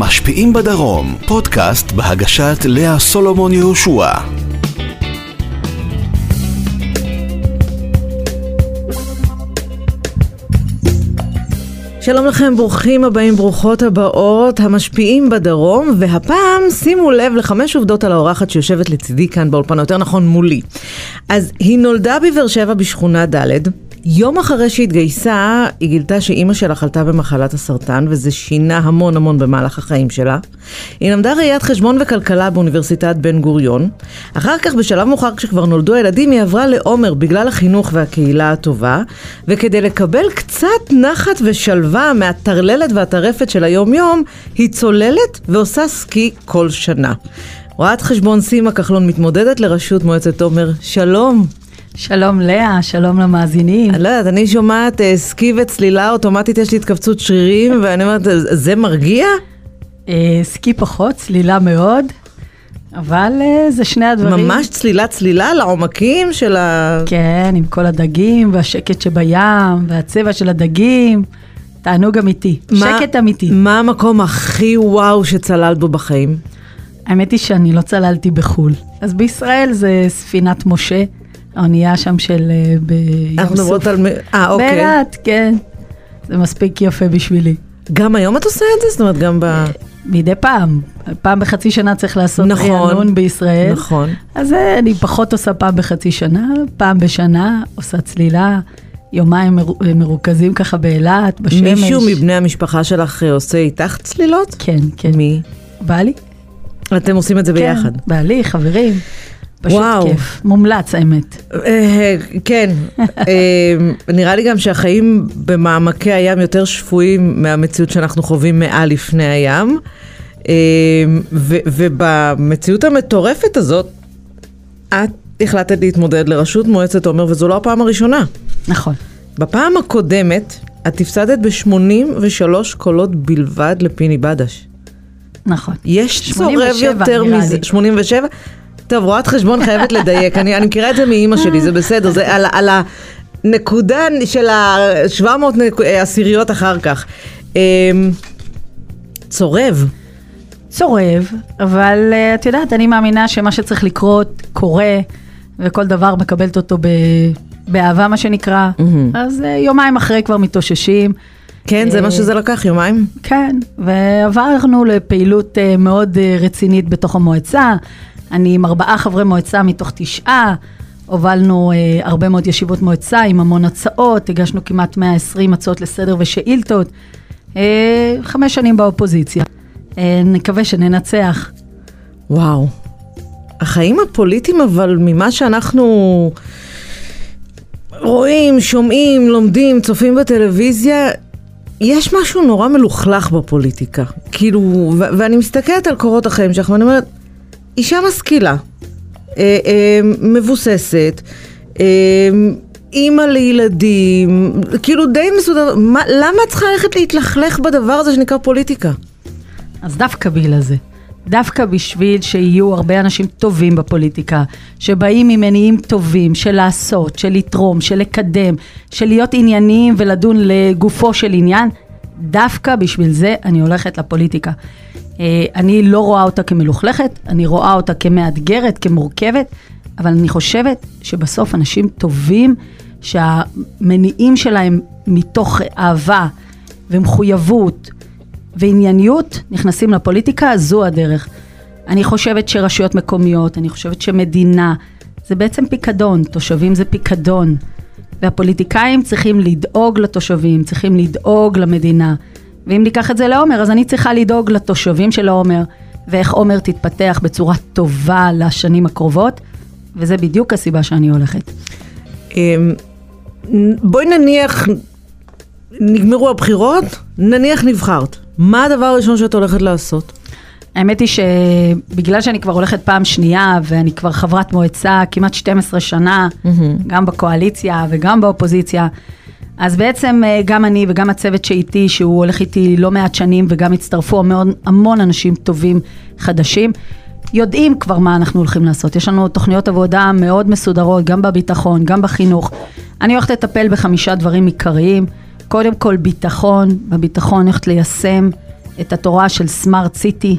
המשפיעים בדרום, פודקאסט בהגשת לאה סולומון יהושע. שלום לכם, ברוכים הבאים, ברוכות הבאות, המשפיעים בדרום, והפעם שימו לב לחמש עובדות על האורחת שיושבת לצידי כאן באולפן, יותר נכון מולי. אז היא נולדה בבאר שבע בשכונה ד', יום אחרי שהתגייסה, היא גילתה שאימא שלה חלתה במחלת הסרטן, וזה שינה המון המון במהלך החיים שלה. היא למדה ראיית חשבון וכלכלה באוניברסיטת בן גוריון. אחר כך, בשלב מאוחר, כשכבר נולדו הילדים, היא עברה לעומר בגלל החינוך והקהילה הטובה, וכדי לקבל קצת נחת ושלווה מהטרללת והטרפת של היום-יום, היא צוללת ועושה סקי כל שנה. רואת חשבון סימה כחלון מתמודדת לראשות מועצת עומר. שלום. שלום לאה, שלום למאזינים. אני לא יודעת, אני שומעת אה, סקי וצלילה, אוטומטית יש לי התכווצות שרירים, ואני אומרת, זה מרגיע? אה, סקי פחות, צלילה מאוד, אבל אה, זה שני הדברים. ממש צלילה צלילה לעומקים של ה... כן, עם כל הדגים, והשקט שבים, והצבע של הדגים. תענוג אמיתי, מה- שקט אמיתי. מה המקום הכי וואו שצללת בו בחיים? האמת היא שאני לא צללתי בחו"ל. אז בישראל זה ספינת משה, האונייה שם של אה, אנחנו מדברות. על... אה, אוקיי. באילת, כן. זה מספיק יפה בשבילי. גם היום את עושה את זה? זאת אומרת, גם ב... מדי פעם, פעם בחצי שנה צריך לעשות נכון, רענון בישראל. נכון. אז אה, אני פחות עושה פעם בחצי שנה, פעם בשנה עושה צלילה, יומיים מר, מרוכזים ככה באילת, בשמש. מישהו מבני המשפחה שלך אה, עושה איתך צלילות? כן, כן. מי? בעלי? אתם עושים את זה ביחד. כן, בעלי, חברים. פשוט וואו. כיף. מומלץ, האמת. אה, כן, אה, נראה לי גם שהחיים במעמקי הים יותר שפויים מהמציאות שאנחנו חווים מעל לפני הים. אה, ו- ובמציאות המטורפת הזאת, את החלטת להתמודד לראשות מועצת עומר, וזו לא הפעם הראשונה. נכון. בפעם הקודמת, את הפסדת ב-83 קולות בלבד לפיני בדש. נכון. יש צורב 87 יותר מזה, לי. 87? טוב, רואת חשבון חייבת לדייק, אני, אני מכירה את זה מאימא שלי, זה בסדר, זה על, על הנקודה של ה-700 נק... עשיריות אחר כך. אמ, צורב. צורב, אבל uh, את יודעת, אני מאמינה שמה שצריך לקרות, קורה, וכל דבר מקבלת אותו ב... באהבה, מה שנקרא. מהמם. אז uh, יומיים אחרי כבר מתאוששים. כן, זה מה אה, שזה לקח, יומיים? כן, ועברנו לפעילות אה, מאוד אה, רצינית בתוך המועצה. אני עם ארבעה חברי מועצה מתוך תשעה. הובלנו אה, הרבה מאוד ישיבות מועצה עם המון הצעות, הגשנו כמעט 120 הצעות לסדר ושאילתות. אה, חמש שנים באופוזיציה. אה, נקווה שננצח. וואו. החיים הפוליטיים, אבל ממה שאנחנו רואים, שומעים, לומדים, צופים בטלוויזיה, יש משהו נורא מלוכלך בפוליטיקה. כאילו, ו- ואני מסתכלת על קורות החיים שלך ואני אומרת, אישה משכילה, אה, אה, מבוססת, אה, אימא לילדים, כאילו די מסודר, מה, למה את צריכה ללכת להתלכלך בדבר הזה שנקרא פוליטיקה? אז דווקא בגלל זה. דווקא בשביל שיהיו הרבה אנשים טובים בפוליטיקה, שבאים ממניעים טובים, של לעשות, של לתרום, של לקדם, של להיות ענייניים ולדון לגופו של עניין, דווקא בשביל זה אני הולכת לפוליטיקה. אה, אני לא רואה אותה כמלוכלכת, אני רואה אותה כמאתגרת, כמורכבת, אבל אני חושבת שבסוף אנשים טובים, שהמניעים שלהם מתוך אהבה ומחויבות, וענייניות נכנסים לפוליטיקה, זו הדרך. אני חושבת שרשויות מקומיות, אני חושבת שמדינה, זה בעצם פיקדון, תושבים זה פיקדון. והפוליטיקאים צריכים לדאוג לתושבים, צריכים לדאוג למדינה. ואם ניקח את זה לעומר, אז אני צריכה לדאוג לתושבים של עומר, ואיך עומר תתפתח בצורה טובה לשנים הקרובות, וזה בדיוק הסיבה שאני הולכת. אמ, בואי נניח, נגמרו הבחירות, נניח נבחרת. מה הדבר הראשון שאת הולכת לעשות? האמת היא שבגלל שאני כבר הולכת פעם שנייה, ואני כבר חברת מועצה כמעט 12 שנה, גם בקואליציה וגם באופוזיציה, אז בעצם אה, גם אני וגם הצוות שאיתי, שהוא הולך איתי לא מעט שנים, וגם הצטרפו המון, המון אנשים טובים חדשים, יודעים כבר מה אנחנו הולכים לעשות. יש לנו תוכניות עבודה מאוד מסודרות, גם בביטחון, גם בחינוך. אני הולכת לטפל בחמישה דברים עיקריים. קודם כל ביטחון, בביטחון הולכת ליישם את התורה של סמארט סיטי,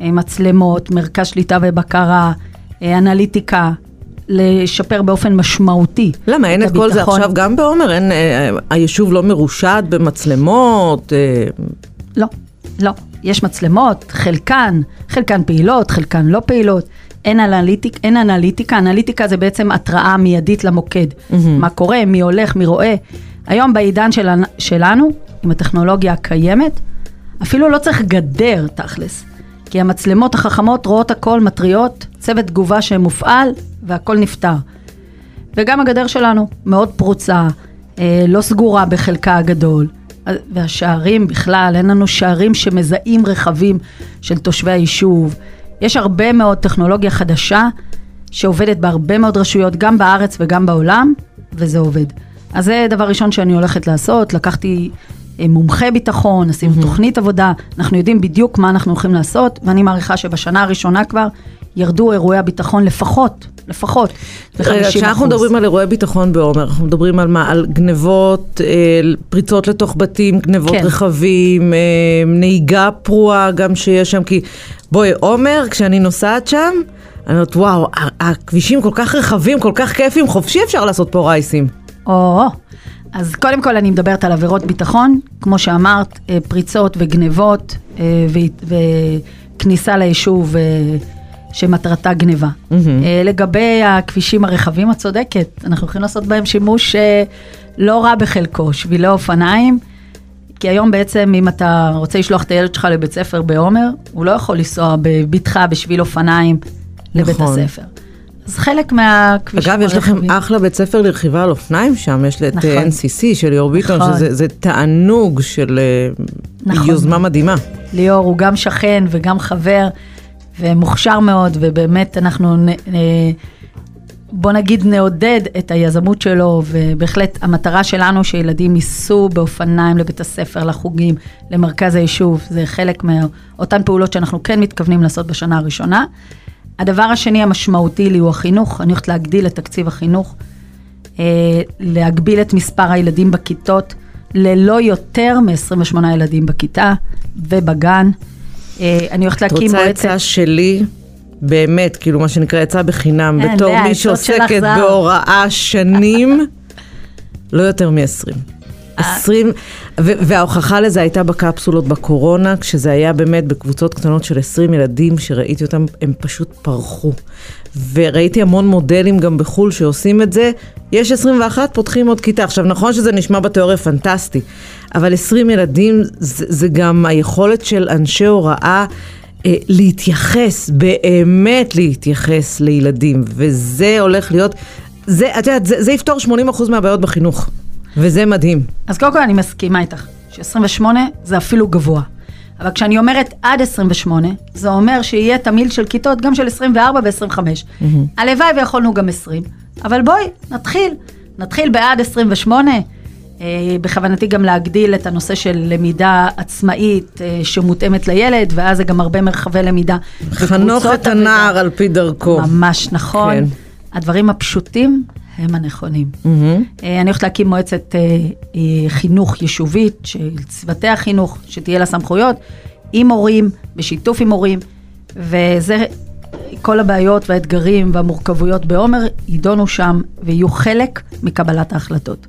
מצלמות, מרכז שליטה ובקרה, אה, אנליטיקה, לשפר באופן משמעותי. למה, אין את כל זה. עכשיו גם בעומר? אין, אה, היישוב לא מרושת במצלמות? אה, לא, לא. יש מצלמות, חלקן, חלקן פעילות, חלקן לא פעילות. אין, אנליטיק, אין אנליטיקה, אנליטיקה זה בעצם התראה מיידית למוקד. מה קורה, מי הולך, מי רואה. היום בעידן של, שלנו, עם הטכנולוגיה הקיימת, אפילו לא צריך גדר תכלס. כי המצלמות החכמות רואות הכל, מתריעות, צוות תגובה שמופעל, והכל נפתר. וגם הגדר שלנו מאוד פרוצה, אה, לא סגורה בחלקה הגדול. והשערים בכלל, אין לנו שערים שמזהים רכבים של תושבי היישוב. יש הרבה מאוד טכנולוגיה חדשה שעובדת בהרבה מאוד רשויות, גם בארץ וגם בעולם, וזה עובד. אז זה דבר ראשון שאני הולכת לעשות, לקחתי אה, מומחה ביטחון, עשינו mm-hmm. תוכנית עבודה, אנחנו יודעים בדיוק מה אנחנו הולכים לעשות, ואני מעריכה שבשנה הראשונה כבר ירדו אירועי הביטחון לפחות, לפחות, ב-50%. רגע, כשאנחנו מדברים על אירועי ביטחון בעומר, אנחנו מדברים על מה? על גנבות, אה, פריצות לתוך בתים, גנבות כן. רכבים, אה, נהיגה פרועה גם שיש שם, כי בואי, עומר, כשאני נוסעת שם, אני אומרת, וואו, הכבישים כל כך רחבים, כל כך כיפים, חופשי אפשר לעשות פה רייסים. או, אז קודם כל אני מדברת על עבירות ביטחון, כמו שאמרת, אה, פריצות וגנבות וכניסה ליישוב שמטרתה גניבה. Mm-hmm. לגבי הכבישים הרחבים, את צודקת, אנחנו יכולים לעשות בהם שימוש אה, לא רע בחלקו, שבילי אופניים. כי היום בעצם אם אתה רוצה לשלוח את הילד שלך לבית ספר בעומר, הוא לא יכול לנסוע בבטחה בשביל אופניים לבית נכון. הספר. אז חלק מהכבישים אגב, יש לכם הרחבים- אחלה בית ספר לרכיבה על אופניים שם, יש את נכון. אה, NCC של ליאור ביטון, נכון. שזה זה תענוג של נכון. יוזמה מדהימה. ליאור הוא גם שכן וגם חבר, ומוכשר מאוד, ובאמת אנחנו, נ- נ- בוא נגיד, נעודד את היזמות שלו, ובהחלט המטרה שלנו שילדים ייסעו באופניים לבית הספר, לחוגים, למרכז היישוב, זה חלק מאותן פעולות שאנחנו כן מתכוונים לעשות בשנה הראשונה. הדבר השני המשמעותי לי הוא החינוך, אני הולכת להגדיל את תקציב החינוך, אה, להגביל את מספר הילדים בכיתות ללא יותר מ-28 ילדים בכיתה ובגן. אה, אני הולכת את להקים רוצה מועצת... עצה שלי? באמת, כאילו מה שנקרא עצה בחינם, בתור מי שעוסקת. בהוראה שנים, לא יותר מ-20. אה. 20, ו- וההוכחה לזה הייתה בקפסולות בקורונה, כשזה היה באמת בקבוצות קטנות של 20 ילדים, שראיתי אותם, הם פשוט פרחו. וראיתי המון מודלים גם בחו"ל שעושים את זה. יש 21, פותחים עוד כיתה. עכשיו, נכון שזה נשמע בתיאוריה פנטסטי, אבל 20 ילדים זה, זה גם היכולת של אנשי הוראה אה, להתייחס, באמת להתייחס לילדים, וזה הולך להיות, זה, את יודעת, זה, זה יפתור 80% מהבעיות בחינוך, וזה מדהים. אז קודם כל אני מסכימה איתך, ש-28 זה אפילו גבוה. אבל כשאני אומרת עד 28, זה אומר שיהיה תמהיל של כיתות גם של 24 ו-25. הלוואי ויכולנו גם 20, אבל בואי, נתחיל. נתחיל בעד 28. אה, בכוונתי גם להגדיל את הנושא של למידה עצמאית אה, שמותאמת לילד, ואז זה גם הרבה מרחבי למידה. חנוך את הנער על פי דרכו. ממש נכון. כן. הדברים הפשוטים הם הנכונים. מהמם. אה, אני הולכת להקים מועצת אה, אה, חינוך יישובית של צוותי החינוך, שתהיה לה סמכויות, עם הורים, בשיתוף עם הורים, וזה, כל הבעיות והאתגרים והמורכבויות בעומר יידונו שם ויהיו חלק מקבלת ההחלטות.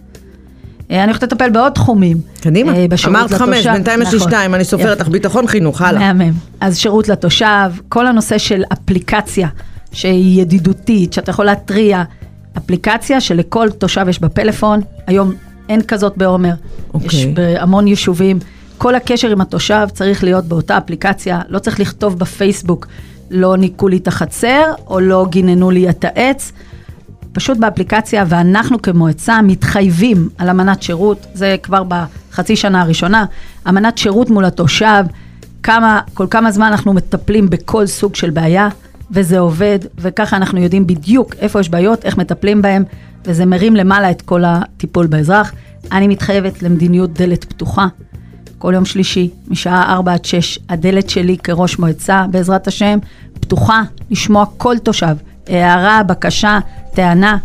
אני הולכת לטפל בעוד תחומים. קדימה, אמרת חמש, לתושב. בינתיים יש לי נכון. שתיים, אני סופרת. לך ביטחון חינוך, הלאה. מהמם. אז שירות לתושב, כל הנושא של אפליקציה שהיא ידידותית, שאתה יכול להתריע, אפליקציה שלכל תושב יש בפלאפון, היום אין כזאת בעומר, אוקיי. יש בהמון יישובים. כל הקשר עם התושב צריך להיות באותה אפליקציה, לא צריך לכתוב בפייסבוק, לא ניקו לי את החצר, או לא גיננו לי את העץ. פשוט באפליקציה, ואנחנו כמועצה מתחייבים על אמנת שירות, זה כבר בחצי שנה הראשונה, אמנת שירות מול התושב, כמה, כל כמה זמן אנחנו מטפלים בכל סוג של בעיה, וזה עובד, וככה אנחנו יודעים בדיוק איפה יש בעיות, איך מטפלים בהם, וזה מרים למעלה את כל הטיפול באזרח. אני מתחייבת למדיניות דלת פתוחה. כל יום שלישי, משעה 4 עד 6, הדלת שלי כראש מועצה, בעזרת השם, פתוחה לשמוע כל תושב. הערה, בקשה, טענה.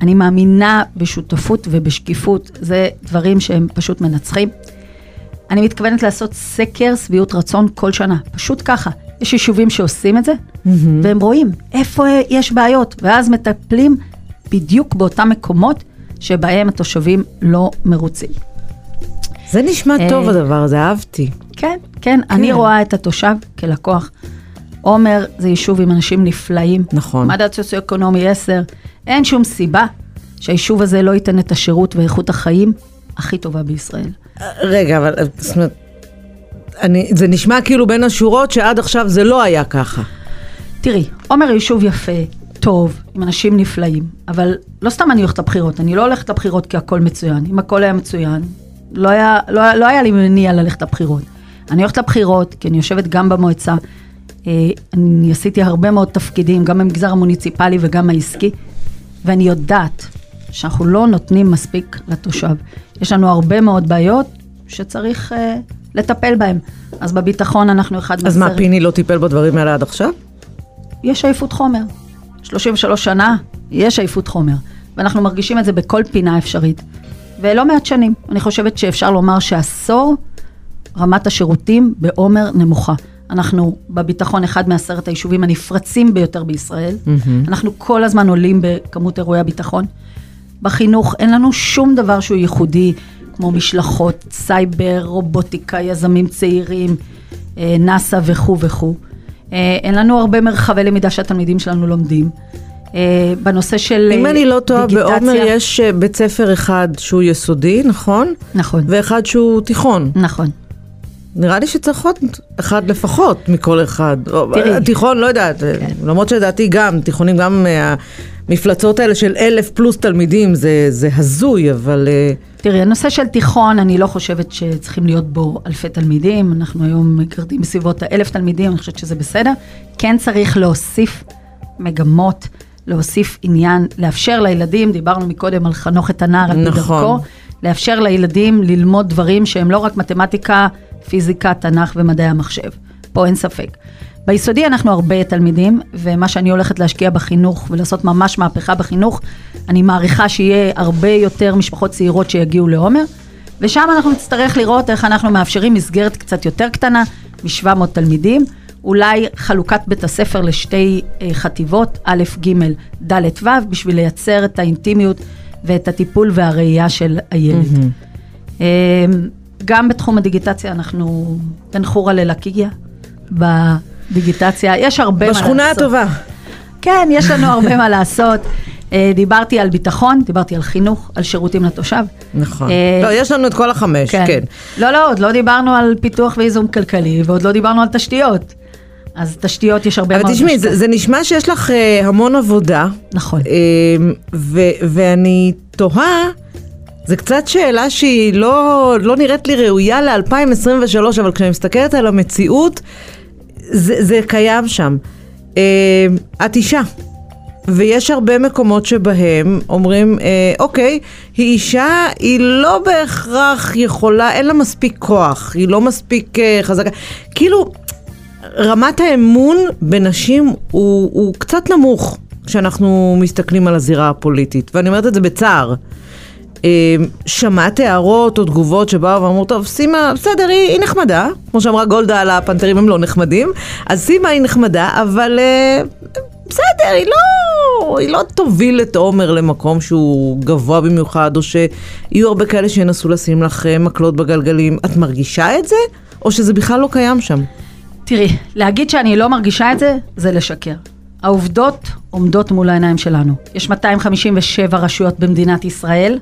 אני מאמינה בשותפות ובשקיפות, זה דברים שהם פשוט מנצחים. אני מתכוונת לעשות סקר שביעות רצון כל שנה, פשוט ככה. יש יישובים שעושים את זה, והם רואים איפה יש בעיות, ואז מטפלים בדיוק באותם מקומות שבהם התושבים לא מרוצים. זה נשמע אה, טוב הדבר הזה, אהבתי. כן, כן, אני רואה את התושב כלקוח. עומר זה יישוב עם אנשים נפלאים. נכון. מדד סוציו-אקונומי 10. אין שום סיבה שהיישוב הזה לא ייתן את השירות ואיכות החיים הכי טובה בישראל. רגע, אבל זאת אומרת, אני, זה נשמע כאילו בין השורות שעד עכשיו זה לא היה ככה. תראי, עומר יישוב יפה, טוב, עם אנשים נפלאים, אבל לא סתם אני הולכת לבחירות, אני לא הולכת לבחירות כי הכל מצוין. אם הכל היה מצוין, לא היה, לא, לא היה לי מניע ללכת לבחירות. אני הולכת לבחירות כי אני יושבת גם במועצה, אה, אני עשיתי הרבה מאוד תפקידים, גם במגזר המוניציפלי וגם העסקי, ואני יודעת שאנחנו לא נותנים מספיק לתושב. יש לנו הרבה מאוד בעיות שצריך אה, לטפל בהן. אז בביטחון אנחנו אחד אז מה, מהסרט- פיני לא טיפל בדברים האלה עד עכשיו? יש עייפות חומר. 33 שנה, יש עייפות חומר. ואנחנו מרגישים את זה בכל פינה אפשרית. ולא מעט שנים. אני חושבת שאפשר לומר שעשור, רמת השירותים בעומר נמוכה. אנחנו בביטחון אחד מעשרת היישובים הנפרצים ביותר בישראל. אנחנו כל הזמן עולים בכמות אירועי הביטחון. בחינוך אין לנו שום דבר שהוא ייחודי, כמו משלחות, סייבר, רובוטיקה, יזמים צעירים, אה, נאסא וכו' וכו'. אה, אין לנו הרבה מרחבי למידה שהתלמידים שלנו לומדים. אה, בנושא של אם אה, אני לא טועה, דיגיטציה- בעומר יש בית ספר אחד שהוא יסודי, נכון? נכון, ואחד שהוא תיכון. נכון. נראה לי שצריך עוד אחד לפחות מכל אחד. תראי. תיכון, לא יודעת, כן. למרות שלדעתי גם, תיכונים גם המפלצות האלה של אלף פלוס תלמידים, זה, זה הזוי, אבל... תראי, הנושא של תיכון, אני לא חושבת שצריכים להיות בו אלפי תלמידים, אנחנו היום מגרדים בסביבות האלף תלמידים, אני חושבת שזה בסדר. כן צריך להוסיף מגמות, להוסיף עניין, לאפשר לילדים, דיברנו מקודם על חנוך את הנער על נכון. דרכו, לאפשר לילדים ללמוד דברים שהם לא רק מתמטיקה, פיזיקה, תנ"ך ומדעי המחשב. פה אין ספק. ביסודי אנחנו הרבה תלמידים, ומה שאני הולכת להשקיע בחינוך ולעשות ממש מהפכה בחינוך, אני מעריכה שיהיה הרבה יותר משפחות צעירות שיגיעו לעומר, ושם אנחנו נצטרך לראות איך אנחנו מאפשרים מסגרת קצת יותר קטנה, מ-700 תלמידים, אולי חלוקת בית הספר לשתי אה, חטיבות, א', ג', ד', ו', בשביל לייצר את האינטימיות ואת הטיפול והראייה של הילד. אמ, גם בתחום הדיגיטציה אנחנו בין חורה ללקיה בדיגיטציה, יש הרבה מה לעשות. בשכונה הטובה. כן, יש לנו הרבה מה לעשות. אה, דיברתי על ביטחון, דיברתי על חינוך, על שירותים לתושב. נכון. אה, לא, יש לנו את כל החמש, כן. לא, לא, עוד לא דיברנו על פיתוח ואיזון כלכלי, ועוד לא דיברנו על תשתיות. אז תשתיות יש הרבה מאוד... אבל תשמעי. זה, זה נשמע שיש לך אה, המון עבודה. נכון. אה, ו, ואני תוהה, זו קצת שאלה שהיא לא, לא נראית לי ראויה ל-2023, אבל כשאני מסתכלת על המציאות, זה, זה קיים שם. אה, את אישה. ויש הרבה מקומות שבהם אומרים, אה, אוקיי, היא אישה, היא לא בהכרח יכולה, אין לה מספיק כוח, היא לא מספיק אה, חזקה. כאילו, רמת האמון בנשים הוא, הוא קצת נמוך כשאנחנו מסתכלים על הזירה הפוליטית, ואני אומרת את זה בצער. אה, שמעת הערות או תגובות שבאו ואמרו, טוב, סימה, בסדר, היא, היא נחמדה, כמו שאמרה גולדה על הפנתרים הם לא נחמדים, אז סימה היא נחמדה, אבל אה, בסדר, היא לא, היא לא תוביל את עומר למקום שהוא גבוה במיוחד, או שיהיו הרבה כאלה שינסו לשים לך אה, מקלות בגלגלים. את מרגישה את זה, או שזה בכלל לא קיים שם? תראי, להגיד שאני לא מרגישה את זה, זה לשקר. העובדות עומדות מול העיניים שלנו. יש 257 רשויות במדינת ישראל,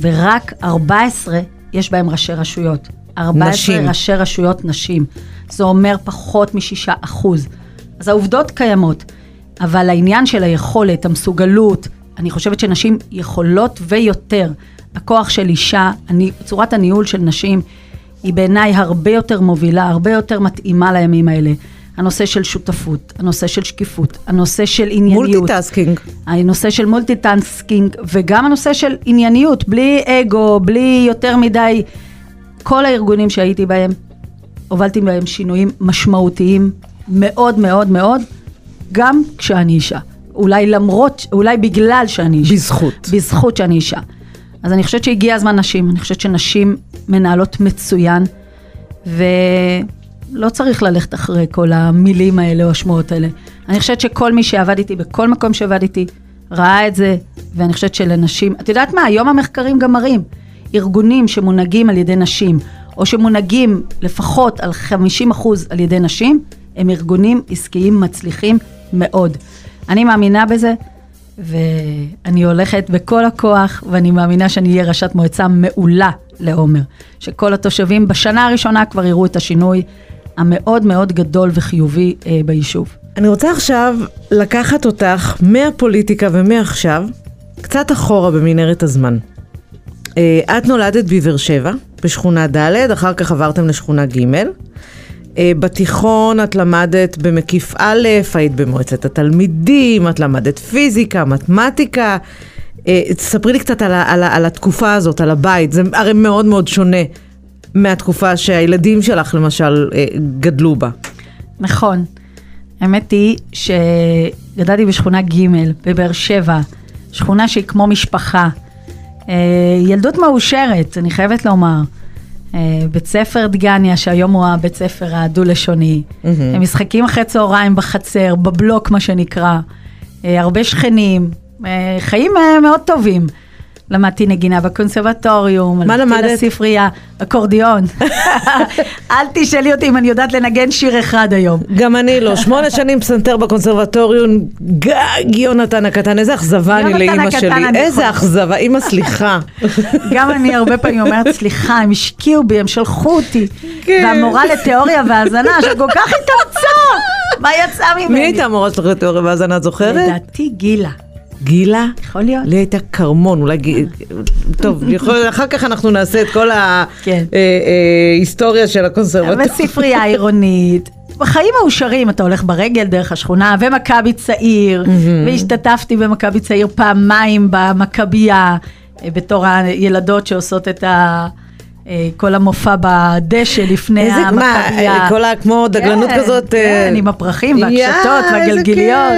ורק 14 יש בהם ראשי רשויות. 14 נשים. ראשי רשויות נשים. זה אומר פחות מ-6 אחוז. אז העובדות קיימות, אבל העניין של היכולת, המסוגלות, אני חושבת שנשים יכולות ויותר. הכוח של אישה, אני, צורת הניהול של נשים, היא בעיניי הרבה יותר מובילה, הרבה יותר מתאימה לימים האלה. הנושא של שותפות, הנושא של שקיפות, הנושא של ענייניות. multitasking. הנושא של multitasking וגם הנושא של ענייניות, בלי אגו, בלי יותר מדי, כל הארגונים שהייתי בהם, הובלתי בהם שינויים משמעותיים מאוד מאוד מאוד, גם כשאני אישה. אולי למרות, אולי בגלל שאני אישה. בזכות. בזכות שאני אישה. אז אני חושבת שהגיע הזמן נשים, אני חושבת שנשים מנהלות מצוין, ולא צריך ללכת אחרי כל המילים האלה או השמועות האלה. אני חושבת שכל מי שעבד איתי, בכל מקום שעבד איתי, ראה את זה, ואני חושבת שלנשים, את יודעת מה, היום המחקרים גם מראים, ארגונים שמונהגים על ידי נשים, או שמונהגים לפחות על 50% על ידי נשים, הם ארגונים עסקיים מצליחים מאוד. אני מאמינה בזה, ואני הולכת בכל הכוח, ואני מאמינה שאני אהיה ראשת מועצה מעולה לעומר. שכל התושבים בשנה הראשונה כבר יראו את השינוי המאוד מאוד גדול וחיובי אה, ביישוב. אני רוצה עכשיו לקחת אותך מהפוליטיקה ומעכשיו, קצת אחורה במנהרת הזמן. אה, את נולדת בבאר שבע, בשכונה ד', אחר כך עברתם לשכונה ג'. אה, בתיכון את למדת במקיף א', היית במועצת התלמידים, את למדת פיזיקה, מתמטיקה. אה, תספרי לי קצת על, על, על התקופה הזאת, על הבית. זה הרי מאוד מאוד שונה מהתקופה שהילדים שלך למשל אה, גדלו בה. נכון. האמת היא שגדלתי בשכונה ג' בבאר שבע, שכונה שהיא כמו משפחה. אה, ילדות מאושרת, אני חייבת לומר. אה, בית ספר דגניה, שהיום הוא הבית ספר הדו-לשוני. משחקים אחרי צהריים בחצר, בבלוק מה שנקרא. הרבה שכנים, חיים מאוד טובים. למדתי נגינה בקונסרבטוריום, מה למדת? לספרייה, אקורדיון. אל תשאלי אותי אם אני יודעת לנגן שיר אחד היום. גם אני לא. שמונה שנים פסנתר בקונסרבטוריון, גג יונתן הקטן, איזה אכזבה אני לאימא שלי. איזה. אכזבה, אימא סליחה. גם אני הרבה פעמים אומרת, סליחה, הם השקיעו בי, הם שלחו אותי. כן. והמורה לתיאוריה והאזנה, שכל כך התאמצה, מה יצא ממני? מי הייתה המורה שלך לתיאוריה והאזנה, את זוכרת? לדעתי גילה. גילה? יכול להיות. לי הייתה כרמון, אולי גיל... טוב, יכול... אחר כך אנחנו נעשה את כל כן. ההיסטוריה של הקונסרבטוריון. בספרייה העירונית. בחיים מאושרים, אתה הולך ברגל דרך השכונה, ומכבי צעיר, והשתתפתי במכבי צעיר פעמיים במכבייה, אה, בתור הילדות שעושות את ה... אה, כל המופע בדשא לפני איזה, מה, המכבייה. אה, כל ה... כמו דגלנות כן, כזאת... אה, כן, עם הפרחים והקשתות והגלגיליות.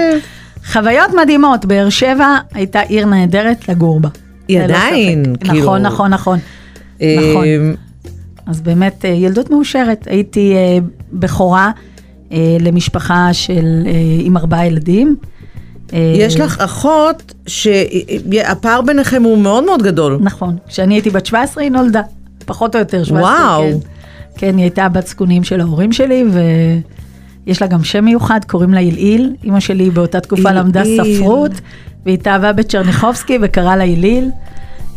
חוויות מדהימות, באר שבע הייתה עיר נהדרת לגור בה. היא עדיין. כאילו- נכון, נכון, נכון. נכון. אה, אז באמת אה, ילדות מאושרת. הייתי אה, בכורה אה, למשפחה של, עם ארבעה ילדים. יש לך אחות שהפער ביניכם הוא מאוד מאוד גדול. נכון. כשאני הייתי בת 17 היא נולדה, פחות או יותר 17. וואו. כן. כן, היא הייתה בת זקונים של ההורים שלי, ויש לה גם שם מיוחד, קוראים לה עילעיל. אימא שלי באותה תקופה למדה עילעיל. ספרות, והיא התאהבה בצ'רניחובסקי וקראה לה עילעיל,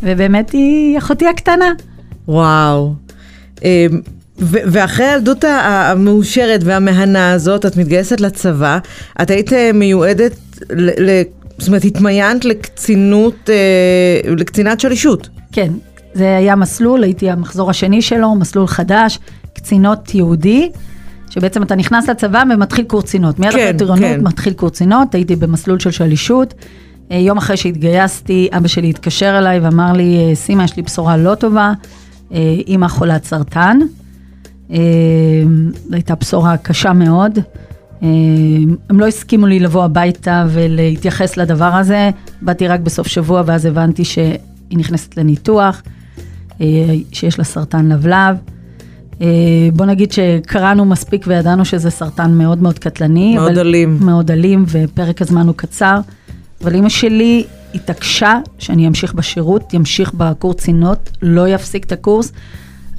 ובאמת היא אחותי הקטנה. וואו. ו- ואחרי הילדות המאושרת והמהנה הזאת, את מתגייסת לצבא, את היית אה, מיועדת, ל- זאת אומרת, התמיינת לקצינות, אה, לקצינת שלישות. כן, זה היה מסלול, הייתי המחזור השני שלו, מסלול חדש, קצינות יהודי, שבעצם אתה נכנס לצבא ומתחיל קורס קצינות. מיד כן, אחרי טירונות כן. מתחיל קורס קצינות, הייתי במסלול של שלישות. אה, יום אחרי שהתגייסתי, אבא שלי התקשר אליי ואמר לי, "אה, סימה, יש לי בשורה לא טובה, אה, אימא חולת סרטן. אה, זו הייתה בשורה קשה מאוד. אה, הם לא הסכימו לי לבוא הביתה ולהתייחס לדבר הזה. באתי רק בסוף שבוע ואז הבנתי שהיא נכנסת לניתוח, אה, שיש לה סרטן לבלב. אה, בוא נגיד שקראנו מספיק וידענו שזה סרטן מאוד מאוד קטלני. מאוד אלים. מאוד אלים ופרק הזמן הוא קצר. אבל אימא שלי התעקשה שאני אמשיך בשירות, ימשיך בקורס קצינות, לא יפסיק את הקורס.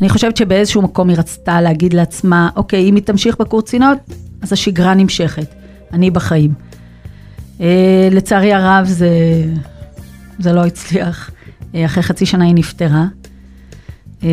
אני חושבת שבאיזשהו מקום היא רצתה להגיד לעצמה, אוקיי, אם היא תמשיך בקורס קצינות, אז השגרה נמשכת, אני בחיים. אה, לצערי הרב זה, זה לא הצליח. אה, אחרי חצי שנה היא נפטרה. אה,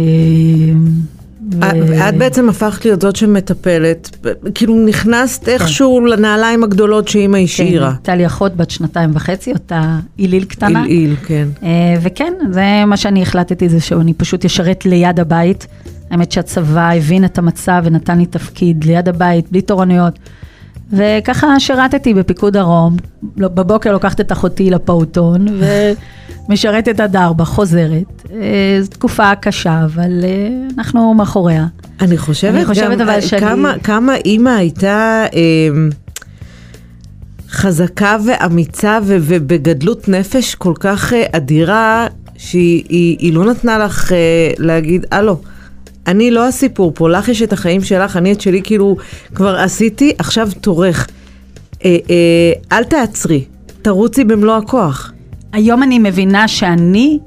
את בעצם הפכת להיות זאת שמטפלת, כאילו נכנסת איכשהו לנעליים הגדולות שאימא כן, השאירה. הייתה לי אחות בת שנתיים וחצי, אותה עיליל קטנה. עילעיל, כן. אה, וכן, זה מה שאני החלטתי, זה שאני פשוט אשרת ליד הבית. האמת שהצבא הבין את המצב ונתן לי תפקיד ליד הבית, בלי תורנויות. וככה שירתתי בפיקוד דרום, לא- בבוקר לוקחת את אחותי לפעוטון ומשרתת עד ארבע, חוזרת. אה, זו תקופה קשה, אבל אה, אנחנו מאחוריה. אני חושבת, אני חושבת גם, אבל אה, שאני- כמה, כמה אימא הייתה אה, חזקה ואמיצה ו- ובגדלות נפש כל כך אה, אדירה, שהיא היא, היא לא נתנה לך אה, להגיד, הלו, אני לא הסיפור פה, לך יש את החיים שלך, אני את שלי כאילו כבר עשיתי, עכשיו תורך. אה, אה, אל תעצרי, תרוצי במלוא הכוח. היום אני מבינה שאני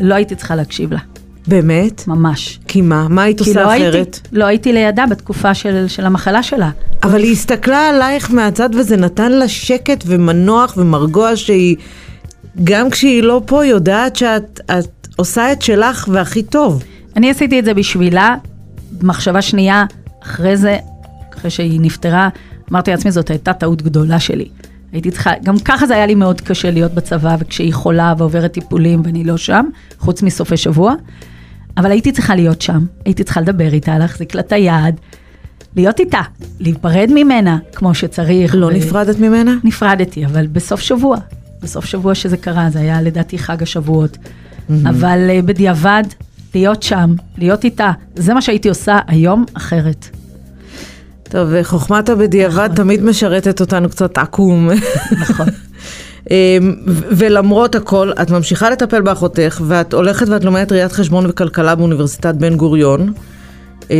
לא הייתי צריכה להקשיב לה, באמת? ממש. כי מה? מה היית עושה לא אחרת? הייתי, לא הייתי לידה בתקופה של, של המחלה שלה. אבל היא הסתכלה עלייך מהצד וזה נתן לה שקט ומנוח ומרגוע שהיא, גם כשהיא לא פה, יודעת שאת את עושה את שלך והכי טוב. אני עשיתי את זה בשבילה, מחשבה שנייה, אחרי זה, אחרי שהיא נפטרה, אמרתי לעצמי, זאת הייתה טעות גדולה שלי. הייתי צריכה, גם ככה זה היה לי מאוד קשה להיות בצבא, וכשהיא חולה ועוברת טיפולים ואני לא שם, חוץ מסופי שבוע, אבל הייתי צריכה להיות שם, הייתי צריכה לדבר איתה, להחזיק לה את היד, להיות איתה, להיפרד ממנה כמו שצריך. לא ו- נפרדת ממנה? נפרדתי, אבל בסוף שבוע, בסוף שבוע שזה קרה, זה היה לדעתי חג השבועות. אבל אה, בדיעבד, להיות שם, להיות איתה, זה מה שהייתי עושה היום אחרת. טוב, וחוכמת הבדיעבד נכון. תמיד משרתת אותנו קצת עקום. נכון. אמ, ולמרות הכל, את ממשיכה לטפל באחותך, ואת הולכת ואת לומדת ראיית חשבון וכלכלה באוניברסיטת בן גוריון, אמ,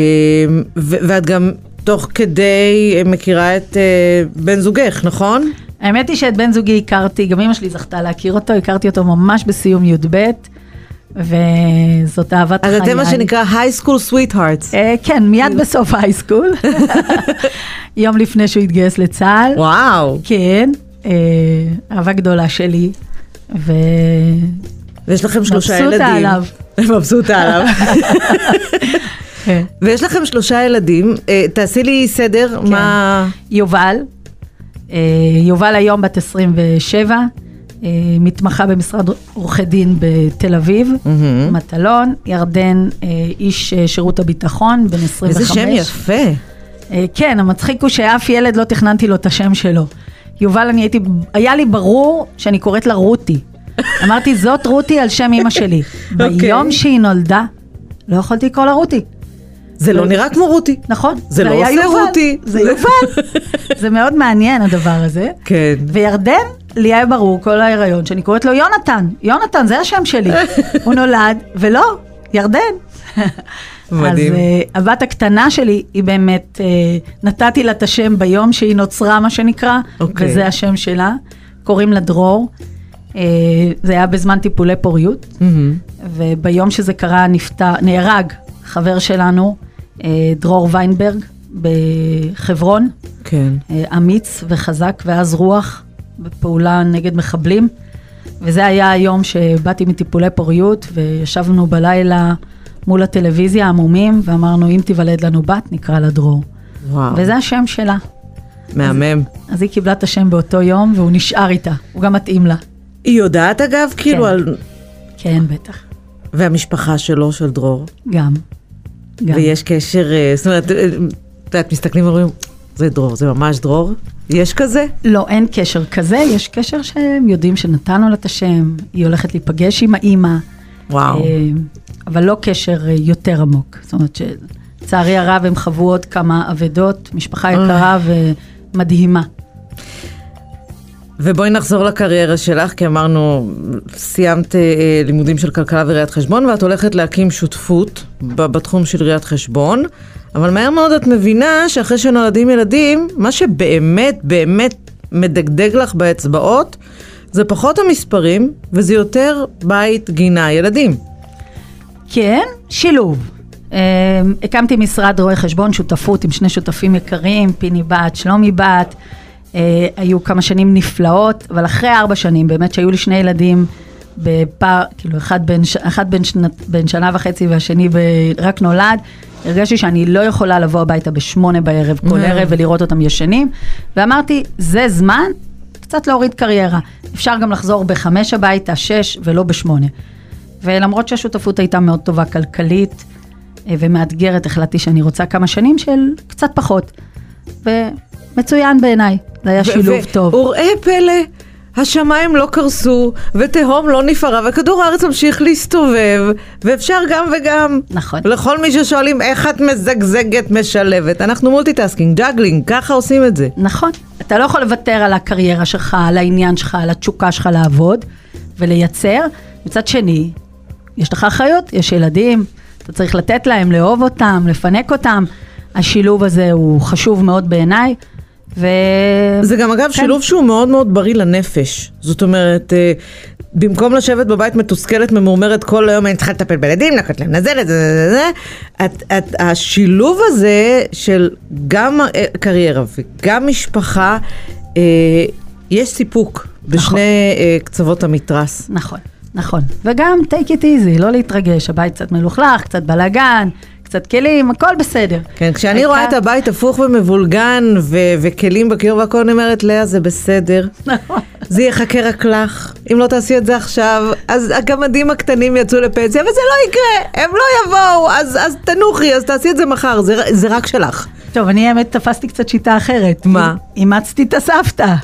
ואת גם תוך כדי אה, מכירה את אה, בן זוגך, נכון? האמת היא שאת בן זוגי הכרתי, גם אמא שלי זכתה להכיר אותו, הכרתי אותו ממש בסיום י"ב, וזאת אהבת אז חיי. אתם מה שנקרא high school sweethearts. אה, כן, מיד בסוף הייסקול, יום לפני שהוא התגייס לצה"ל. וואו. כן, אה, אהבה גדולה שלי, ו... ויש לכם שלושה ילדים. מבסוטה עליו. מבסוטה עליו. כן. ויש לכם שלושה ילדים, אה, תעשי לי סדר, כן. מה... יובל, יובל היום בת 27, אה, מתמחה במשרד עורכי דין בתל אביב, מטלון, ירדן, אה, איש אה, שירות הביטחון, בן 25. איזה שם יפה. אה, כן, המצחיק הוא שאף ילד לא תכננתי לו את השם שלו. יובל, אני הייתי, היה לי ברור שאני קוראת לה רותי. אמרתי, זאת רותי על שם אימא שלי. אוקיי. ביום שהיא נולדה, לא יכולתי לקרוא לה רותי. זה לא נראה כמו רותי. נכון? זה לא עושה. רותי. זה יובל. זה מאוד מעניין הדבר הזה. כן. וירדן, לי היה ברור כל ההיריון שאני קוראת לו יונתן. יונתן, זה השם שלי. הוא נולד, ולא, ירדן. מדהים. אז uh, הבת הקטנה שלי, היא באמת, uh, נתתי לה את השם ביום שהיא נוצרה, מה שנקרא, אוקיי. וזה השם שלה. קוראים לה דרור. Uh, זה היה בזמן טיפולי פוריות, מהמם. וביום שזה קרה נפטר, נהרג חבר שלנו, uh, דרור ויינברג, בחברון. כן. אה, אמיץ וחזק ועז רוח בפעולה נגד מחבלים. וזה היה היום שבאתי מטיפולי פוריות וישבנו בלילה מול הטלוויזיה עמומים ואמרנו אם תיוולד לנו בת נקרא לה דרור. וואו. וזה השם שלה. מהמם. אז היא קיבלה את השם באותו יום והוא נשאר איתה, הוא גם מתאים לה. היא יודעת אגב, כאילו, כן. על... כן, בטח. והמשפחה שלו, של דרור. גם. גם. ויש קשר, אה, זאת אומרת, אה, את יודעת, מסתכלים ואומרים, זה דרור, זה ממש דרור? יש כזה? לא, אין קשר כזה, יש קשר שהם יודעים שנתנו לה את השם, היא הולכת להיפגש עם האימא. וואו. אה, אבל לא קשר אה, יותר עמוק. זאת אומרת שלצערי הרב הם חוו עוד כמה אבדות, משפחה יקרה ומדהימה. ובואי נחזור לקריירה שלך, כי אמרנו, סיימת אה, לימודים של כלכלה וראיית חשבון, ואת הולכת להקים שותפות בתחום של ראיית חשבון, אבל מהר מאוד את מבינה שאחרי שנולדים ילדים, מה שבאמת באמת מדגדג לך באצבעות, זה פחות המספרים, וזה יותר בית, גינה, ילדים. כן, שילוב. אה, הקמתי משרד רואי חשבון, שותפות עם שני שותפים יקרים, פיני בת, שלומי בת. אה, היו כמה שנים נפלאות, אבל אחרי ארבע שנים, באמת שהיו לי שני ילדים בפער, כאילו אחד בן, אחד בן, שנת, בן שנה וחצי והשני ב, רק נולד, הרגשתי שאני לא יכולה לבוא הביתה בשמונה בערב כל Mm. ערב ולראות אותם ישנים, ואמרתי, זה זמן קצת להוריד קריירה. אפשר גם לחזור בחמש הביתה, שש ולא בשמונה. ולמרות שהשותפות הייתה מאוד טובה כלכלית אה, ומאתגרת, החלטתי שאני רוצה כמה שנים של קצת פחות. ומצוין בעיניי, זה היה שילוב טוב. וראה פלא, השמיים לא קרסו, ותהום לא נפערה, וכדור הארץ ממשיך להסתובב, ואפשר גם וגם. נכון. לכל מי ששואלים איך את מזגזגת, משלבת, אנחנו multitasking, juggling, ככה עושים את זה. נכון. אתה לא יכול לוותר על הקריירה שלך, על העניין שלך, על התשוקה שלך לעבוד ולייצר. מצד שני, יש לך אחריות, יש ילדים, אתה צריך לתת להם, לאהוב אותם, לפנק אותם. השילוב הזה הוא חשוב מאוד בעיניי. ו... זה גם אגב כן. שילוב שהוא מאוד מאוד בריא לנפש. זאת אומרת, אה, במקום לשבת בבית מתוסכלת, ממורמרת כל היום, אני צריכה לטפל בילדים, לקחת להם נזלת, זה, זה, זה, את, את, השילוב הזה של גם אה, קריירה וגם משפחה, אה, יש סיפוק בשני אה, קצוות המתרס. נכון, נכון. וגם take it easy, לא להתרגש, הבית קצת מלוכלך, קצת בלאגן, קצת כלים, הכל בסדר. כן, כשאני העיקר- רואה את הבית הפוך ומבולגן ו- וכלים בקיר והכל, אני אומרת, לאה, זה בסדר. נכון. זה יחכה רק לך. אם לא תעשי את זה עכשיו, אז הגמדים הקטנים יצאו לפנסיה, וזה לא יקרה, הם לא יבואו, אז, אז תנוחי, אז תעשי את זה מחר, זה, זה רק שלך. טוב, אני האמת תפסתי קצת שיטה אחרת. מה? אימצתי את הסבתא.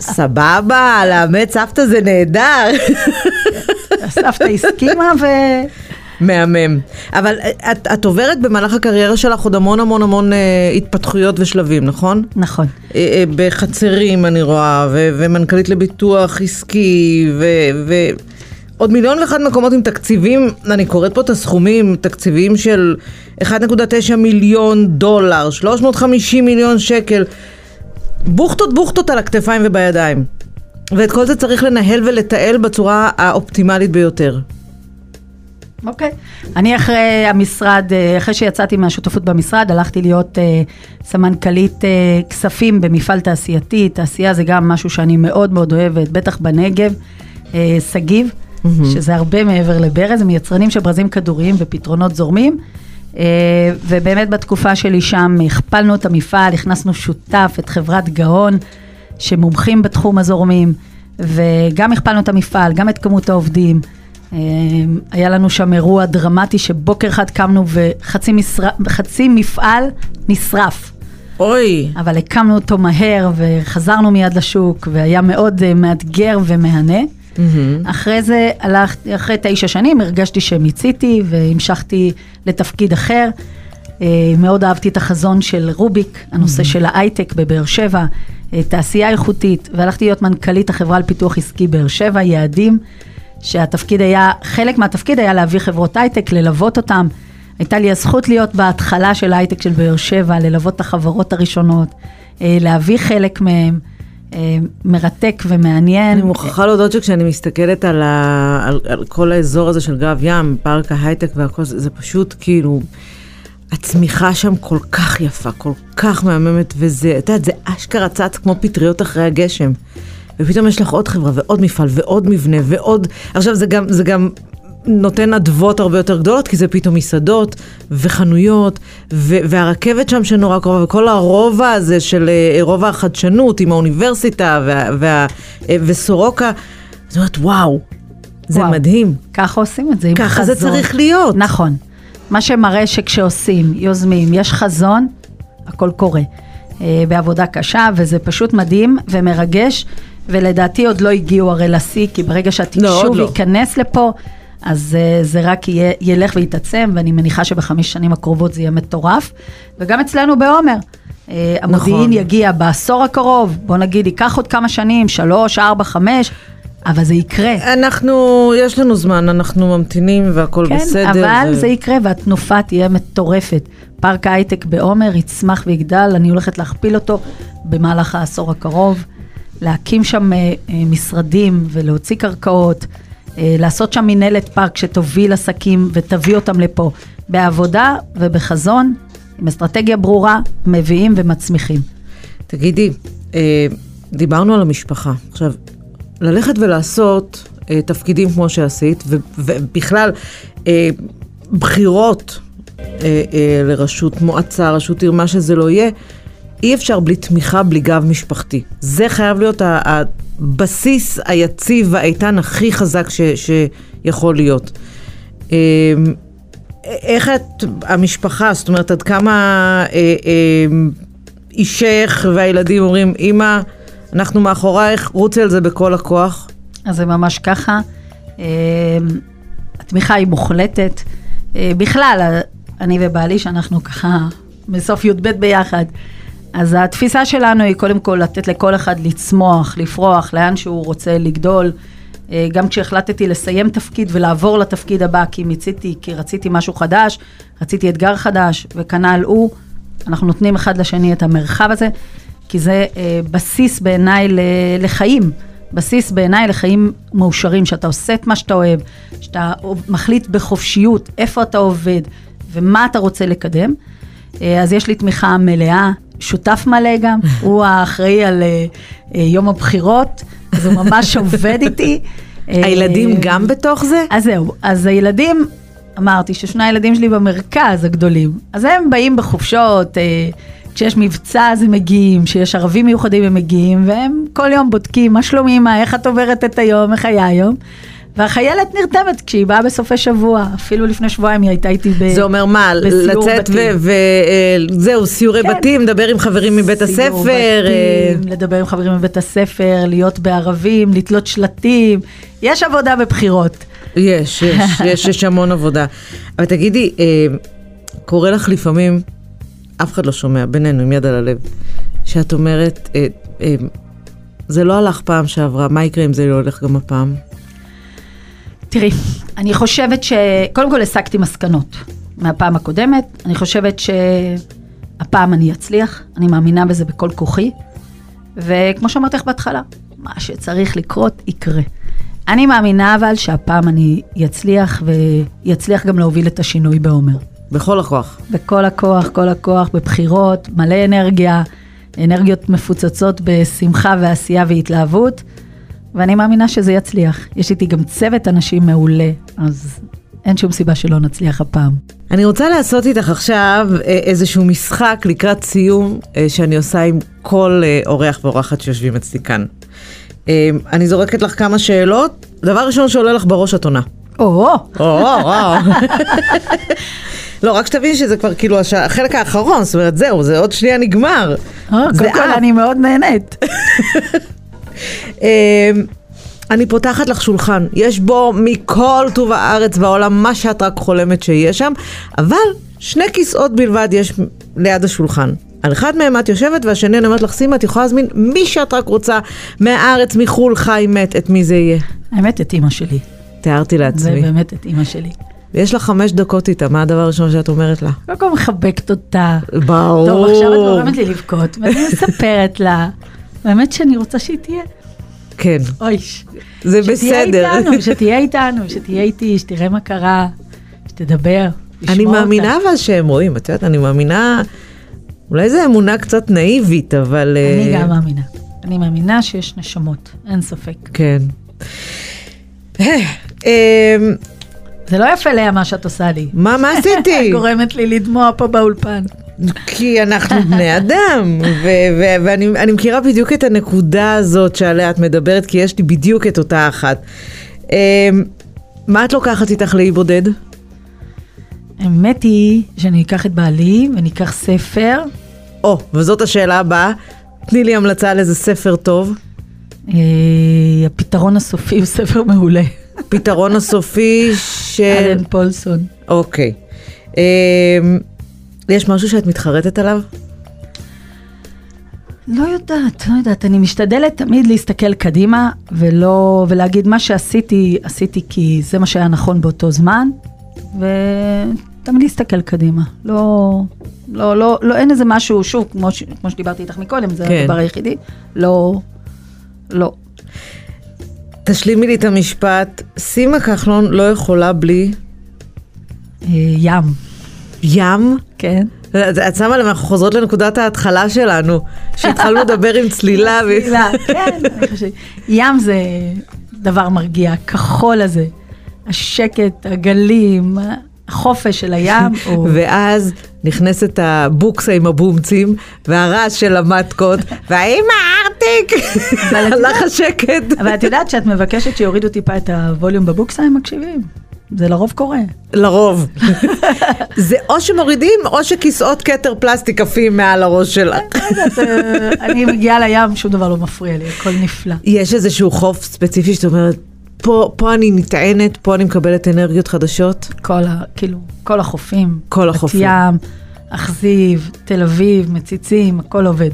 סבבה, לאמץ סבתא זה נהדר. הסבתא הסכימה ו... מהמם. אבל אה, את, את עוברת במהלך הקריירה שלך עוד המון המון המון אה, התפתחויות ושלבים, נכון? נכון. אה, אה, בחצרים אני רואה, ו- ומנכ"לית לביטוח עסקי, ועוד מיליון ואחד מקומות עם תקציבים, אני קוראת פה את הסכומים, תקציבים של 1.9 מיליון דולר, 350 מיליון שקל, בוכטות בוכטות על הכתפיים ובידיים. ואת כל זה צריך לנהל ולתעל בצורה האופטימלית ביותר. אוקיי. אני אחרי המשרד, אה, אחרי שיצאתי מהשותפות במשרד, הלכתי להיות אה, סמנכ"לית אה, כספים במפעל תעשייתי. תעשייה זה גם משהו שאני מאוד מאוד אוהבת, בטח בנגב. אה, שגיב, שזה הרבה מעבר לברז, הם יצרנים של ברזים כדוריים ופתרונות זורמים. אה, ובאמת בתקופה שלי שם הכפלנו את המפעל, הכנסנו שותף, את חברת גאון, שמומחים בתחום הזורמים, וגם הכפלנו את המפעל, גם את כמות העובדים. אה, היה לנו שם אירוע דרמטי שבוקר אחד קמנו וחצי חצי מפעל נשרף. אוי, אבל הקמנו אותו מהר וחזרנו מיד לשוק והיה מאוד אה, מאתגר ומהנה. אחרי זה הלכתי, אחרי תשע שנים הרגשתי שמיציתי והמשכתי לתפקיד אחר. אה, מאוד אהבתי את החזון של רוביק, הנושא של ההייטק בבאר שבע, אה, תעשייה איכותית, והלכתי להיות מנכ"לית החברה לפיתוח עסקי באר שבע, יעדים, שהתפקיד היה, חלק מהתפקיד היה להביא חברות הייטק, ללוות אותם. הייתה לי הזכות להיות בהתחלה של ההייטק של באר שבע, ללוות את החברות הראשונות, אה, להביא חלק מהם, אה, מרתק ומעניין. אני מוכרחה להודות שכשאני מסתכלת על, ה... על, על כל האזור הזה של גב ים, פארק ההייטק והכל, זה, זה פשוט כאילו, הצמיחה שם כל כך יפה, כל כך מהממת, וזה, את יודעת, זה אשכרה צץ כמו פטריות אחרי הגשם. ופתאום יש לך עוד חברה ועוד מפעל ועוד מבנה ועוד, עכשיו זה גם, זה גם נותן אדוות הרבה יותר גדולות, כי זה פתאום מסעדות ופחנויות, ו- והרכבת שם שנורא קרובה, וכל הרובע הזה של אה, רובע החדשנות עם האוניברסיטה וה- וה- אה, וסורוקה, זאת אומרת, וואו, זה וואו. מדהים. ככה עושים את זה עם חזון. ככה זה צריך להיות. נכון. מה שמראה שכשעושים, יוזמים, יש חזון, הכל קורה. אה, בעבודה קשה, וזה פשוט מדהים ומרגש, ולדעתי עוד לא הגיעו הרי לשיא, כי ברגע לא, שהתקשוב לא. ייכנס לפה, אז אה, זה רק יהיה, ילך ויתעצם, ואני מניחה שבחמש שנים הקרובות זה יהיה מטורף. וגם אצלנו בעומר. אה, המודיעין נכון. יגיע בעשור הקרוב, בוא נגיד, ייקח עוד כמה שנים, שלוש, ארבע, חמש, אבל זה יקרה. אנחנו, יש לנו זמן, אנחנו ממתינים והכל כן, בסדר. אבל ו- זה יקרה והתנופה תהיה מטורפת. פארק ההייטק בעומר יצמח ויגדל, אני הולכת להכפיל אותו במהלך העשור הקרוב, להקים שם אה, אה, משרדים ולהוציא קרקעות, אה, לעשות שם מנהלת פארק שתוביל עסקים ותביא אותם לפה בעבודה ובחזון, עם אסטרטגיה ברורה, מביאים ומצמיחים. תגידי, דיברנו על המשפחה. עכשיו, ללכת ולעשות תפקידים כמו שעשית, ובכלל, בחירות לראשות מועצה, ראשות עיר, מה שזה לא יהיה, אי אפשר בלי תמיכה, בלי גב משפחתי. זה חייב להיות הבסיס היציב והאיתן הכי חזק ש- שיכול להיות. אה, איך את, המשפחה, זאת אומרת, עד כמה אה, אה, אישך והילדים אומרים, אמא, אנחנו מאחורייך, רוצי על זה בכל הכוח. אז זה ממש ככה. אה, התמיכה היא מוחלטת. אה, בכלל, אני ובעלי, שאנחנו ככה בסוף י"ב ביחד, אז התפיסה שלנו היא קודם כל לתת לכל אחד לצמוח, לפרוח, לאן שהוא רוצה לגדול. אה, גם כשהחלטתי לסיים תפקיד ולעבור לתפקיד הבא, כי מיציתי, כי רציתי משהו חדש, רציתי אתגר חדש, וכנ"ל הוא, אנחנו נותנים אחד לשני את המרחב הזה, כי זה אה, בסיס בעיניי לחיים. בסיס בעיניי לחיים מאושרים, שאתה עושה את מה שאתה אוהב, שאתה מחליט בחופשיות איפה אתה עובד ומה אתה רוצה לקדם. אה, אז יש לי תמיכה מלאה, שותף מלא גם, הוא האחראי על אה, אה, יום הבחירות, אז הוא ממש עובד איתי. אה, הילדים גם בתוך זה? אז זהו, אז הילדים, אמרתי ששני הילדים שלי במרכז הגדולים, אז הם באים בחופשות, אה, כשיש מבצע אז הם מגיעים, כשיש ערבים מיוחדים הם מגיעים, והם כל יום בודקים מה שלום אמא, איך את עוברת את היום, איך היה היום. והחיילת נרתמת כשהיא באה בסופי שבוע, אפילו לפני שבועיים היא הייתה איתי ב... זה אומר מה, בסיור לצאת בתים. וזהו, סיורי כן. בתים, לדבר עם חברים מבית סיור הספר. אה, בתים, לדבר עם חברים מבית הספר, להיות בערבים, לתלות שלטים, יש עבודה בבחירות. יש, יש, יש, יש המון עבודה. אבל תגידי, אה, קורה לך לפעמים, אף אחד לא שומע, בינינו, עם יד על הלב, שאת אומרת, אה, אה, זה לא הלך פעם שעברה, מה יקרה אם זה לא הולך גם הפעם? תראי, אני חושבת ש... קודם כל הסקתי מסקנות מהפעם הקודמת. אני חושבת שהפעם אני אצליח, אני מאמינה בזה בכל כוחי. וכמו שאמרתי לך בהתחלה, מה שצריך לקרות, יקרה. אני מאמינה אבל שהפעם אני אצליח, ויצליח גם להוביל את השינוי בעומר. בכל הכוח. בכל הכוח, כל הכוח, בבחירות, מלא אנרגיה, אנרגיות מפוצצות בשמחה ועשייה והתלהבות, ואני מאמינה שזה יצליח. יש איתי גם צוות אנשים מעולה, אז אין שום סיבה שלא נצליח הפעם. אני רוצה לעשות איתך עכשיו אה, איזשהו משחק לקראת סיום אה, שאני עושה עם כל אה, אורח ואורחת שיושבים אצלי כאן. אני זורקת לך כמה שאלות, דבר ראשון שעולה לך בראש את עונה. או, או, או. לא, רק שתבין שזה כבר כאילו הש- החלק האחרון, זאת אומרת, זהו, זה עוד שנייה נגמר. קודם כל. אני מאוד נהנית. אה, אני פותחת לך שולחן, יש בו מכל טוב הארץ והעולם מה שאת רק חולמת שיהיה שם, אבל שני כיסאות בלבד יש ליד השולחן. על אחד מהם את יושבת והשני אני אומרת לך, סימה, את יכולה להזמין מי שאת רק רוצה, מהארץ, מחו"ל, חי, מת, את מי זה יהיה. האמת, את אימא שלי. תיארתי זה לעצמי. באמת את אימא שלי. ויש לך חמש דקות איתה, מה הדבר הראשון שאת אומרת לה? קודם כל מחבקת אותה. ברור. טוב, עכשיו את גורמת לי לבכות, ואני מספרת לה. באמת שאני רוצה שהיא תהיה. כן, אוי, זה שתהיה בסדר. איתנו, שתהיה איתנו, שתהיה איתי, שתראה מה קרה, שתדבר, אני אותה. מאמינה אבל שהם רואים, את יודעת, אני מאמינה, אולי זו אמונה קצת נאיבית, אבל... אני אה, גם מאמינה. אני מאמינה שיש נשמות, אין ספק. כן. אמ, זה לא יפה לאה מה שאת עושה לי. מה, מה עשיתי? גורמת לי לדמוע פה באולפן. כי אנחנו בני אדם, ואני אני מכירה בדיוק את הנקודה הזאת שעליה את מדברת, כי יש לי בדיוק את אותה אחת. אמ, מה את לוקחת איתך לאי בודד? האמת היא שאני אקח את בעלי וניקח ספר. או, וזאת השאלה הבאה. תני לי המלצה על איזה ספר טוב. אה, הפתרון הסופי הוא ספר מעולה. פתרון הסופי של... אלן פולסון. אוקיי. אמ, יש משהו שאת מתחרטת עליו? לא יודעת, לא יודעת, אני משתדלת תמיד להסתכל קדימה ולא, ולהגיד מה שעשיתי, עשיתי כי זה מה שהיה נכון באותו זמן, ותמיד להסתכל קדימה. לא, לא, לא, לא, אין איזה משהו, שוב, כמו, ש, כמו שדיברתי איתך מקודם, זה כן. הדבר היחידי, לא, לא. תשלימי לי את המשפט, סימה כחלון לא יכולה בלי אה, ים, ים. כן? את שמה לב, אנחנו חוזרות לנקודת ההתחלה שלנו, שהתחלנו לדבר עם צלילה. צלילה, כן, אני חושבת. ים זה דבר מרגיע, הכחול הזה, השקט, הגלים, החופש של הים. ואז נכנסת הבוקסה עם הבומצים, והרעש של המטקות, והאם הארטיק, הלך השקט. אבל את יודעת שאת מבקשת שיורידו טיפה את הווליום בבוקסה, הם מקשיבים. זה לרוב קורה. לרוב. זה או שמורידים, או שכיסאות כתר פלסטיק עפים מעל הראש שלך. לא יודעת, אה, אני מגיעה לים, שום דבר לא מפריע לי, הכל נפלא. יש איזשהו חוף ספציפי שאת אומרת, פה, פה אני נטענת, פה אני מקבלת אנרגיות חדשות. כל ה... כאילו, כל החופים. כל החופים. בת ים, אכזיב, תל אביב, מציצים, הכל עובד.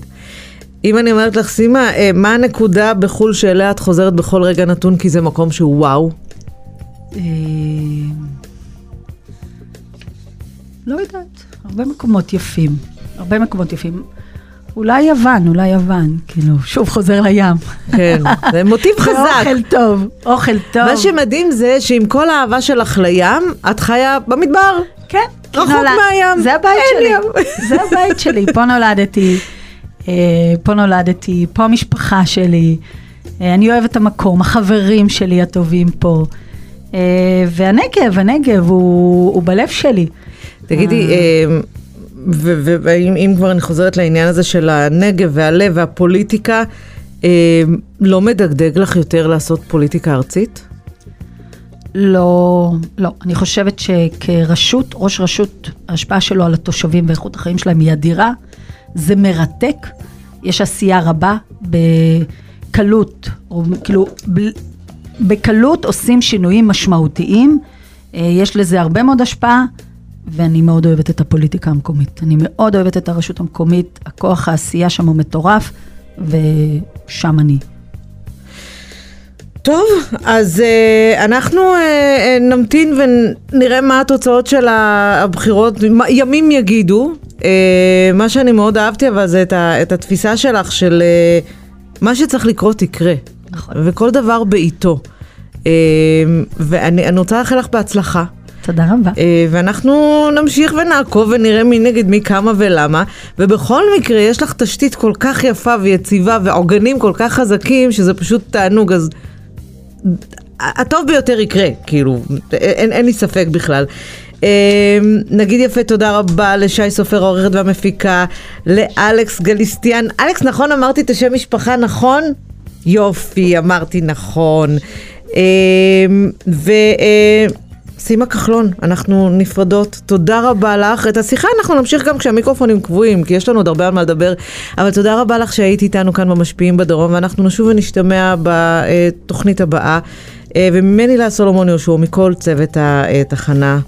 אם אני אומרת לך, סימה, אה, מה הנקודה בחו"ל שאליה את חוזרת בכל רגע נתון כי זה מקום שהוא וואו? אה, לא יודעת, הרבה מקומות יפים, הרבה מקומות יפים. אולי יוון, אולי יוון, כאילו, שוב חוזר לים. כן, זה מוטיב חזק. אוכל טוב, אוכל טוב. מה שמדהים זה שעם כל האהבה שלך לים, את חיה במדבר. כן, רחוק נולד- מהים. זה הבית שלי, ים. זה הבית שלי, פה נולדתי, אה, פה נולדתי, פה המשפחה שלי, אה, אני אוהבת את המקום, החברים שלי הטובים פה, והנגב, הנגב הוא, הוא בלב שלי. תגידי, אה, ו- ואם אם כבר אני חוזרת לעניין הזה של הנגב והלב והפוליטיקה, אה, לא מדגדג לך יותר לעשות פוליטיקה ארצית? לא, לא. אני חושבת שכרשות, ראש רשות, ההשפעה שלו על התושבים ואיכות החיים שלהם היא אדירה. זה מרתק, יש עשייה רבה, בקלות, או כאילו, ב- בקלות עושים שינויים משמעותיים. אה, יש לזה הרבה מאוד השפעה, ואני מאוד אוהבת את הפוליטיקה המקומית. אני מאוד אוהבת את הרשות המקומית, הכוח העשייה שם הוא מטורף, ושם אני. טוב, אז uh, אנחנו uh, נמתין ונראה מה התוצאות של הבחירות, ימים יגידו. Uh, מה שאני מאוד אהבתי אבל זה את, ה, את התפיסה שלך של uh, מה שצריך לקרות יקרה. נכון. וכל דבר בעיתו. Uh, ואני אני רוצה לאחל לך בהצלחה. תודה רבה. אה, ואנחנו נמשיך ונעקוב ונראה מי נגד מי כמה ולמה. ובכל מקרה, יש לך תשתית כל כך יפה ויציבה ועוגנים כל כך חזקים, שזה פשוט תענוג, אז הטוב ביותר יקרה, כאילו, אין, אין לי ספק בכלל. אה, נגיד יפה תודה רבה לשי סופר העורכת והמפיקה, לאלכס גליסטיאן. אלכס, נכון אמרתי את השם משפחה נכון? יופי, אמרתי נכון. אה, ו... אה, סימה כחלון, אנחנו נפרדות. תודה רבה לך. את השיחה אנחנו נמשיך גם כשהמיקרופונים קבועים, כי יש לנו עוד הרבה על מה לדבר. אבל תודה רבה לך שהיית איתנו כאן במשפיעים בדרום, ואנחנו נשוב ונשתמע בתוכנית הבאה. אה, וממני לה סולומון יהושע, מכל צוות התחנה,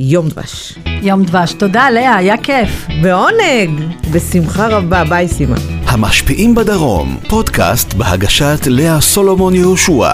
יום דבש. יום דבש. תודה, לאה, היה כיף. בעונג! בשמחה רבה. ביי, סימה. המשפיעים בדרום, פודקאסט בהגשת לאה סולומון יהושע.